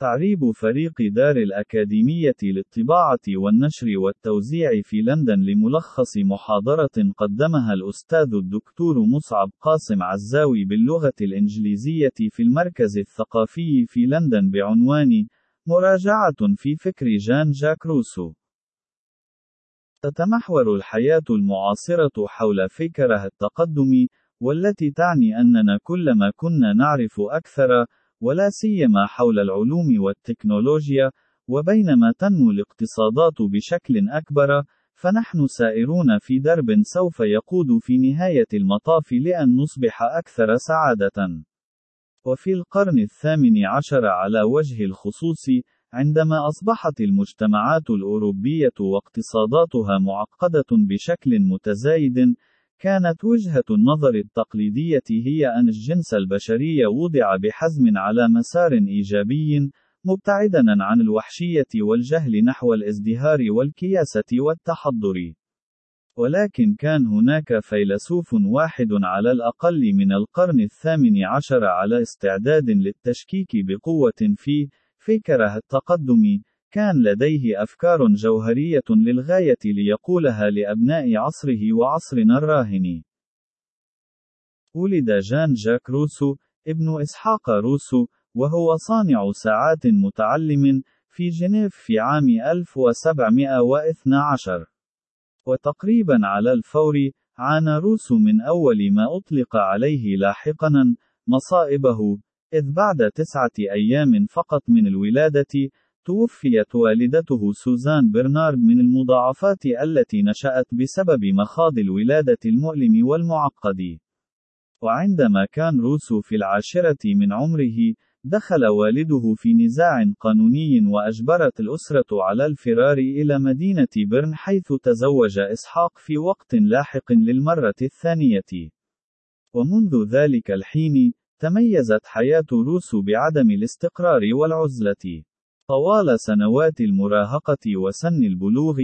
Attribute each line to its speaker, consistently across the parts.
Speaker 1: تعريب فريق دار الأكاديمية للطباعة والنشر والتوزيع في لندن لملخص محاضرة قدمها الأستاذ الدكتور مصعب قاسم عزاوي باللغة الإنجليزية في المركز الثقافي في لندن بعنوان مراجعة في فكر جان جاك روسو. تتمحور الحياة المعاصرة حول فكره التقدم، والتي تعني أننا كلما كنا نعرف أكثر، ولا سيما حول العلوم والتكنولوجيا، وبينما تنمو الاقتصادات بشكل أكبر، فنحن سائرون في درب سوف يقود في نهاية المطاف لأن نصبح أكثر سعادة. وفي القرن الثامن عشر على وجه الخصوص، عندما أصبحت المجتمعات الأوروبية واقتصاداتها معقدة بشكل متزايد، كانت وجهة النظر التقليدية هي أن الجنس البشري وضع بحزم على مسار إيجابي، مبتعدا عن الوحشية والجهل نحو الازدهار والكياسة والتحضر. ولكن كان هناك فيلسوف واحد على الأقل من القرن الثامن عشر على استعداد للتشكيك بقوة في فكره التقدم، كان لديه أفكار جوهرية للغاية ليقولها لأبناء عصره وعصرنا الراهن. ولد جان جاك روسو، ابن إسحاق روسو، وهو صانع ساعات متعلم، في جنيف في عام 1712. وتقريبا على الفور، عانى روسو من أول ما أطلق عليه لاحقا مصائبه، إذ بعد تسعة أيام فقط من الولادة، توفيت والدته سوزان برنارد من المضاعفات التي نشأت بسبب مخاض الولادة المؤلم والمعقد. وعندما كان روسو في العاشرة من عمره، دخل والده في نزاع قانوني وأجبرت الأسرة على الفرار إلى مدينة برن حيث تزوج إسحاق في وقت لاحق للمرة الثانية. ومنذ ذلك الحين، تميزت حياة روسو بعدم الاستقرار والعزلة. طوال سنوات المراهقة وسن البلوغ،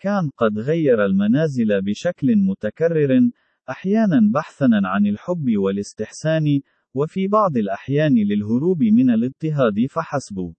Speaker 1: كان قد غير المنازل بشكل متكرر، أحيانا بحثا عن الحب والاستحسان، وفي بعض الأحيان للهروب من الاضطهاد فحسب.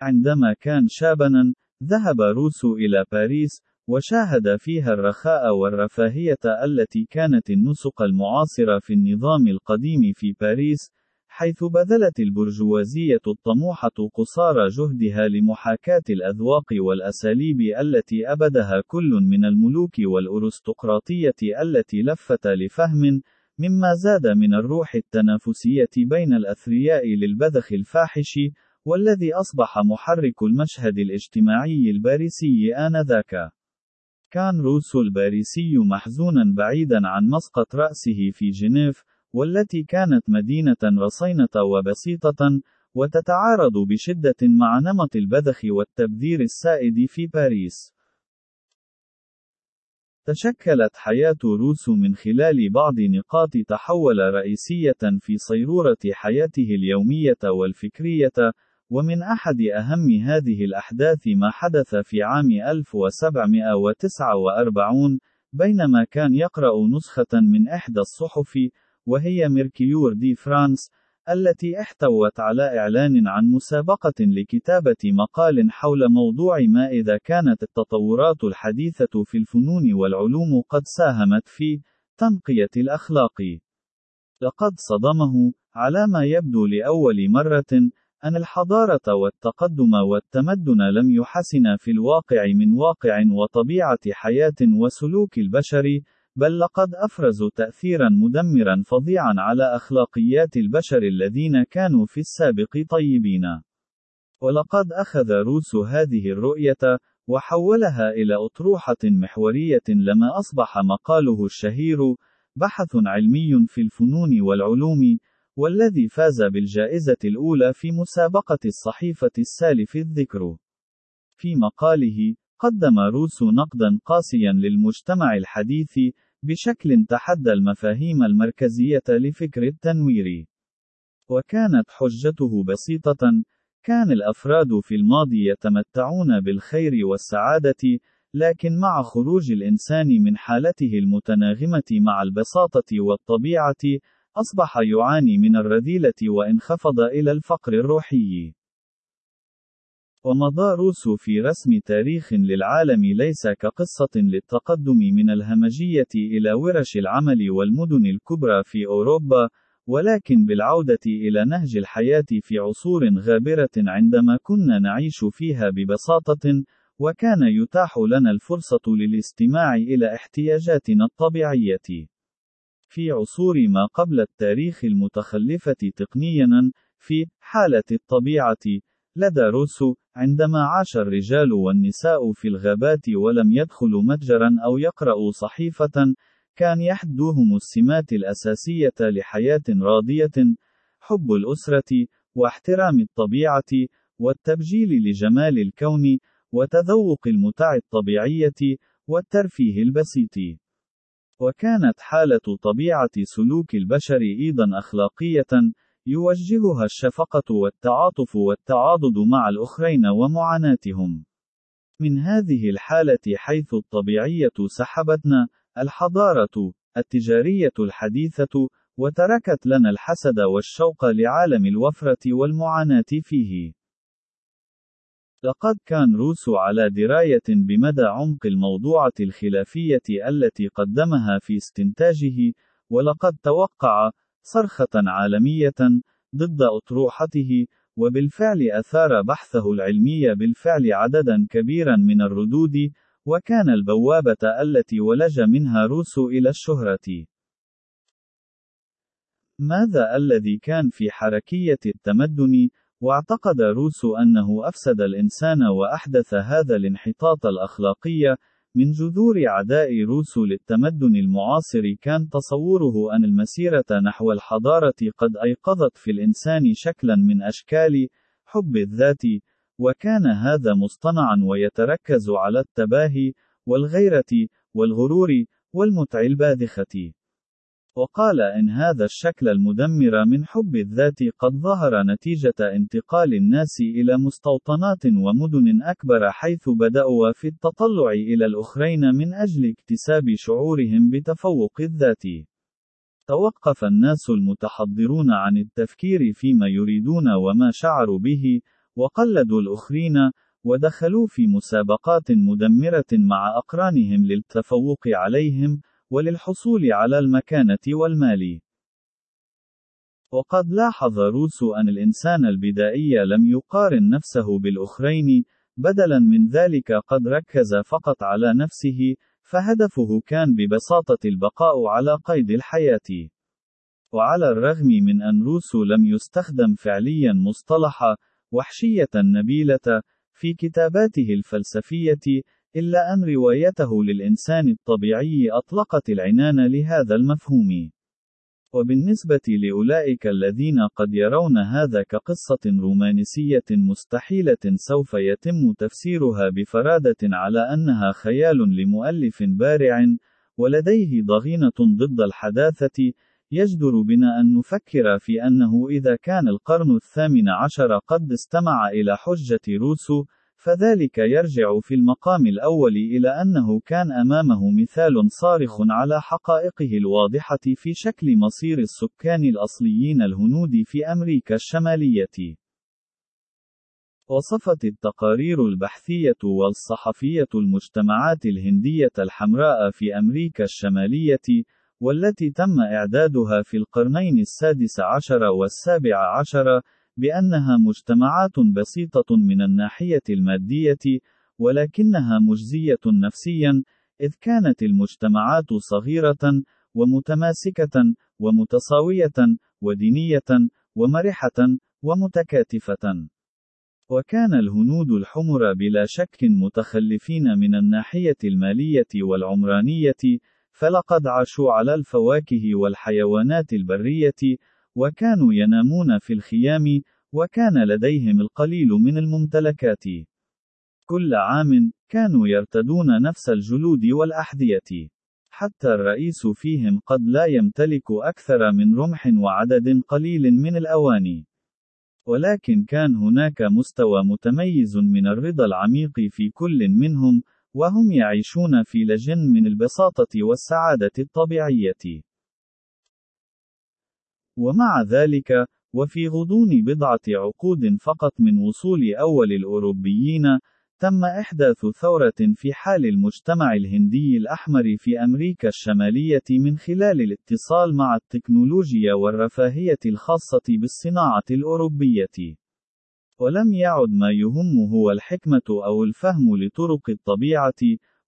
Speaker 1: عندما كان شابًا، ذهب روسو إلى باريس، وشاهد فيها الرخاء والرفاهية التي كانت النسق المعاصرة في النظام القديم في باريس، حيث بذلت البرجوازية الطموحة قصارى جهدها لمحاكاة الأذواق والأساليب التي أبدها كل من الملوك والأرستقراطية التي لفت لفهم، مما زاد من الروح التنافسية بين الأثرياء للبذخ الفاحش، والذي أصبح محرك المشهد الاجتماعي الباريسي آنذاك. كان روسو الباريسي محزونا بعيدا عن مسقط رأسه في جنيف، والتي كانت مدينة رصينة وبسيطة، وتتعارض بشدة مع نمط البذخ والتبذير السائد في باريس. تشكلت حياة روسو من خلال بعض نقاط تحول رئيسية في صيرورة حياته اليومية والفكرية، ومن أحد أهم هذه الأحداث ما حدث في عام 1749 بينما كان يقرأ نسخة من إحدى الصحف، وهي Mercure de France، التي احتوت على إعلان عن مسابقة لكتابة مقال حول موضوع ما إذا كانت التطورات الحديثة في الفنون والعلوم قد ساهمت في تنقية الأخلاق. لقد صدمه، على ما يبدو لأول مرة، أن الحضارة والتقدم والتمدن لم يحسن في الواقع من واقع وطبيعة حياة وسلوك البشر، بل لقد أفرزوا تأثيرا مدمرا فظيعا على أخلاقيات البشر الذين كانوا في السابق طيبين. ولقد أخذ روسو هذه الرؤية، وحولها إلى أطروحة محورية لما أصبح مقاله الشهير: بحث علمي في الفنون والعلوم، والذي فاز بالجائزة الأولى في مسابقة الصحيفة السالف الذكر. في مقاله، قدم روسو نقدا قاسيا للمجتمع الحديث، بشكل تحدى المفاهيم المركزية لفكر التنوير. وكانت حجته بسيطة: كان الأفراد في الماضي يتمتعون بالخير والسعادة، لكن مع خروج الإنسان من حالته المتناغمة مع البساطة والطبيعة، أصبح يعاني من الرذيلة وإنخفض إلى الفقر الروحي. ومضى روسو في رسم تاريخ للعالم ليس كقصة للتقدم من الهمجية إلى ورش العمل والمدن الكبرى في أوروبا، ولكن بالعودة إلى نهج الحياة في عصور غابرة عندما كنا نعيش فيها ببساطة، وكان يتاح لنا الفرصة للاستماع إلى احتياجاتنا الطبيعية. في عصور ما قبل التاريخ المتخلفة تقنياً، في حالة الطبيعة، لدى روسو، عندما عاش الرجال والنساء في الغابات ولم يدخلوا متجرا أو يقرأوا صحيفة، كان يحدوهم السمات الأساسية لحياة راضية: حب الأسرة، واحترام الطبيعة، والتبجيل لجمال الكون، وتذوق المتع الطبيعية، والترفيه البسيط. وكانت حالة طبيعة سلوك البشر أيضا أخلاقية، يوجهها الشفقة والتعاطف والتعاضد مع الآخرين ومعاناتهم. من هذه الحالة حيث الطبيعية سحبتنا، الحضارة التجارية الحديثة، وتركت لنا الحسد والشوق لعالم الوفرة والمعاناة فيه. لقد كان روسو على دراية بمدى عمق الموضوعة الخلافية التي قدمها في استنتاجه، ولقد توقع صرخة عالمية ضد أطروحته، وبالفعل أثار بحثه العلمي بالفعل عددا كبيرا من الردود، وكان البوابة التي ولج منها روسو إلى الشهرة. ماذا الذي كان في حركية التمدن؟ واعتقد روسو أنه أفسد الإنسان وأحدث هذا الانحطاط الأخلاقي، من جذور عداء روسو للتمدن المعاصر كان تصوره أن المسيرة نحو الحضارة قد أيقظت في الإنسان شكلا من أشكال حب الذات، وكان هذا مصطنعا ويتركز على التباهي، والغيرة، والغرور، والمتع الباذخة. وقال إن هذا الشكل المدمر من حب الذات قد ظهر نتيجة انتقال الناس إلى مستوطنات ومدن أكبر حيث بدأوا في التطلع إلى الأخرين من أجل اكتساب شعورهم بتفوق الذات. توقف الناس المتحضرون عن التفكير فيما يريدون وما شعروا به، وقلدوا الآخرين، ودخلوا في مسابقات مدمرة مع أقرانهم للتفوق عليهم، وللحصول على المكانة والمال. وقد لاحظ روسو أن الإنسان البدائي لم يقارن نفسه بالأخرين، بدلاً من ذلك قد ركز فقط على نفسه، فهدفه كان ببساطة البقاء على قيد الحياة. وعلى الرغم من أن روسو لم يستخدم فعلياً مصطلح وحشية نبيلة في كتاباته الفلسفية، إلا أن روايته للإنسان الطبيعي أطلقت العنان لهذا المفهوم. وبالنسبة لأولئك الذين قد يرون هذا كقصة رومانسية مستحيلة سوف يتم تفسيرها بفرادة على أنها خيال لمؤلف بارع، ولديه ضغينة ضد الحداثة، يجدر بنا أن نفكر في أنه إذا كان القرن الثامن عشر قد استمع إلى حجة روسو، فذلك يرجع في المقام الأول إلى أنه كان أمامه مثال صارخ على حقائقه الواضحة في شكل مصير السكان الأصليين الهنود في أمريكا الشمالية. وصفت التقارير البحثية والصحفية المجتمعات الهندية الحمراء في أمريكا الشمالية، والتي تم إعدادها في القرنين السادس عشر والسابع عشر، بأنها مجتمعات بسيطة من الناحية المادية، ولكنها مجزية نفسيا، إذ كانت المجتمعات صغيرة، ومتماسكة، ومتساوية، ودينية، ومرحة، ومتكاتفة. وكان الهنود الحمر بلا شك متخلفين من الناحية المالية والعمرانية، فلقد عاشوا على الفواكه والحيوانات البرية، وكانوا ينامون في الخيام، وكان لديهم القليل من الممتلكات. كل عام، كانوا يرتدون نفس الجلود والأحذية. حتى الرئيس فيهم قد لا يمتلك أكثر من رمح وعدد قليل من الأواني. ولكن كان هناك مستوى متميز من الرضا العميق في كل منهم، وهم يعيشون في لجن من البساطة والسعادة الطبيعية. ومع ذلك، وفي غضون بضعة عقود فقط من وصول أول الأوروبيين، تم إحداث ثورة في حال المجتمع الهندي الأحمر في أمريكا الشمالية من خلال الاتصال مع التكنولوجيا والرفاهية الخاصة بالصناعة الأوروبية. ولم يعد ما يهم هو الحكمة أو الفهم لطرق الطبيعة،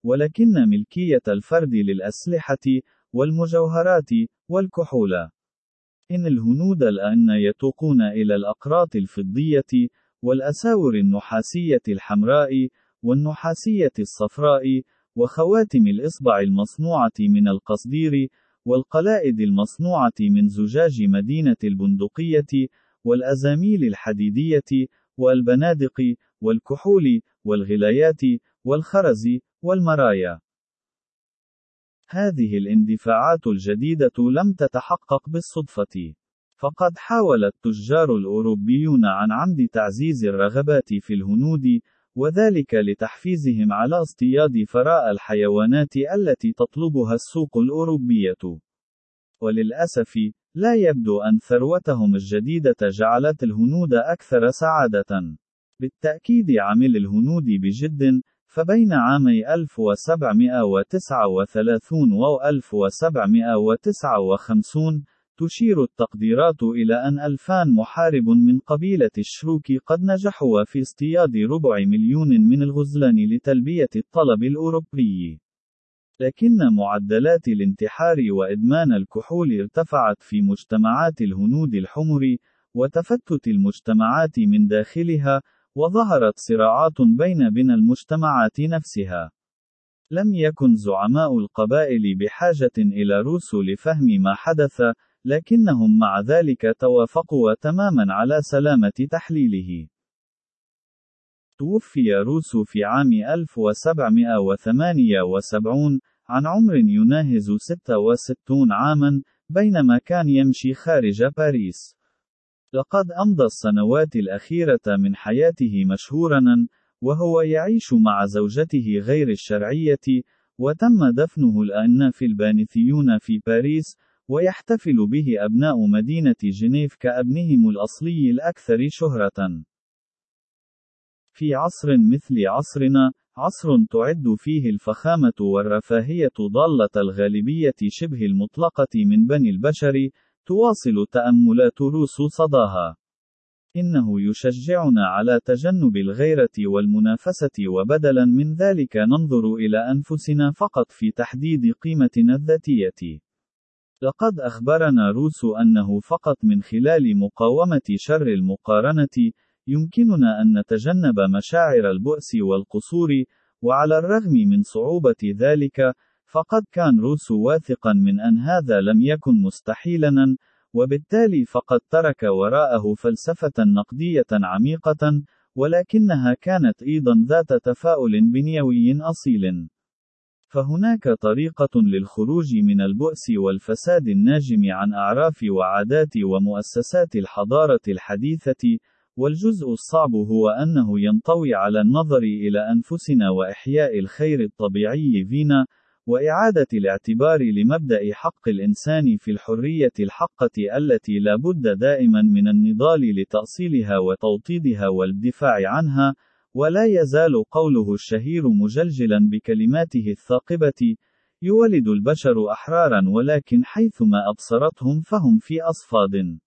Speaker 1: ولكن ملكية الفرد للأسلحة، والمجوهرات، والكحول. إن الهنود الآن يتوقون إلى الأقراط الفضية، والأساور النحاسية الحمراء، والنحاسية الصفراء، وخواتم الإصبع المصنوعة من القصدير، والقلائد المصنوعة من زجاج مدينة البندقية، والأزاميل الحديدية، والبنادق، والكحول، والغلايات، والخرز، والمرايا. هذه الاندفاعات الجديدة لم تتحقق بالصدفة. فقد حاول التجار الأوروبيون عن عمد تعزيز الرغبات في الهنود، وذلك لتحفيزهم على اصطياد فراء الحيوانات التي تطلبها السوق الأوروبية. وللأسف، لا يبدو أن ثروتهم الجديدة جعلت الهنود أكثر سعادة. بالتأكيد عمل الهنود بجد، فبين عامي 1739 و 1759 تشير التقديرات إلى أن ألفان محارب من قبيلة الشروك قد نجحوا في اصطياد ربع مليون من الغزلان لتلبية الطلب الأوروبي. لكن معدلات الانتحار وإدمان الكحول ارتفعت في مجتمعات الهنود الحمر، وتفتت المجتمعات من داخلها، وظهرت صراعات بين بين المجتمعات نفسها. لم يكن زعماء القبائل بحاجة إلى روس لفهم ما حدث، لكنهم مع ذلك توافقوا تماما على سلامة تحليله. توفي روس في عام 1778 عن عمر يناهز 66 عاما، بينما كان يمشي خارج باريس. لقد أمضى السنوات الأخيرة من حياته مشهورا، وهو يعيش مع زوجته غير الشرعية، وتم دفنه الآن في البانثيون في باريس، ويحتفل به أبناء مدينة جنيف كأبنهم الأصلي الأكثر شهرة. في عصر مثل عصرنا، عصر تعد فيه الفخامة والرفاهية ضالة الغالبية شبه المطلقة من بني البشر، تواصل تأملات روس صداها. إنه يشجعنا على تجنب الغيرة والمنافسة وبدلاً من ذلك ننظر إلى أنفسنا فقط في تحديد قيمتنا الذاتية. لقد أخبرنا روسو أنه فقط من خلال مقاومة شر المقارنة، يمكننا أن نتجنب مشاعر البؤس والقصور، وعلى الرغم من صعوبة ذلك، فقد كان روسو واثقا من أن هذا لم يكن مستحيلا، وبالتالي فقد ترك وراءه فلسفة نقدية عميقة، ولكنها كانت أيضا ذات تفاؤل بنيوي أصيل. فهناك طريقة للخروج من البؤس والفساد الناجم عن أعراف وعادات ومؤسسات الحضارة الحديثة، والجزء الصعب هو أنه ينطوي على النظر إلى أنفسنا وإحياء الخير الطبيعي فينا، وإعادة الاعتبار لمبدأ حق الإنسان في الحرية الحقة التي لا بد دائما من النضال لتأصيلها وتوطيدها والدفاع عنها، ولا يزال قوله الشهير مجلجلا بكلماته الثاقبة: يولد البشر أحرارا ولكن حيثما أبصرتهم فهم في أصفاد.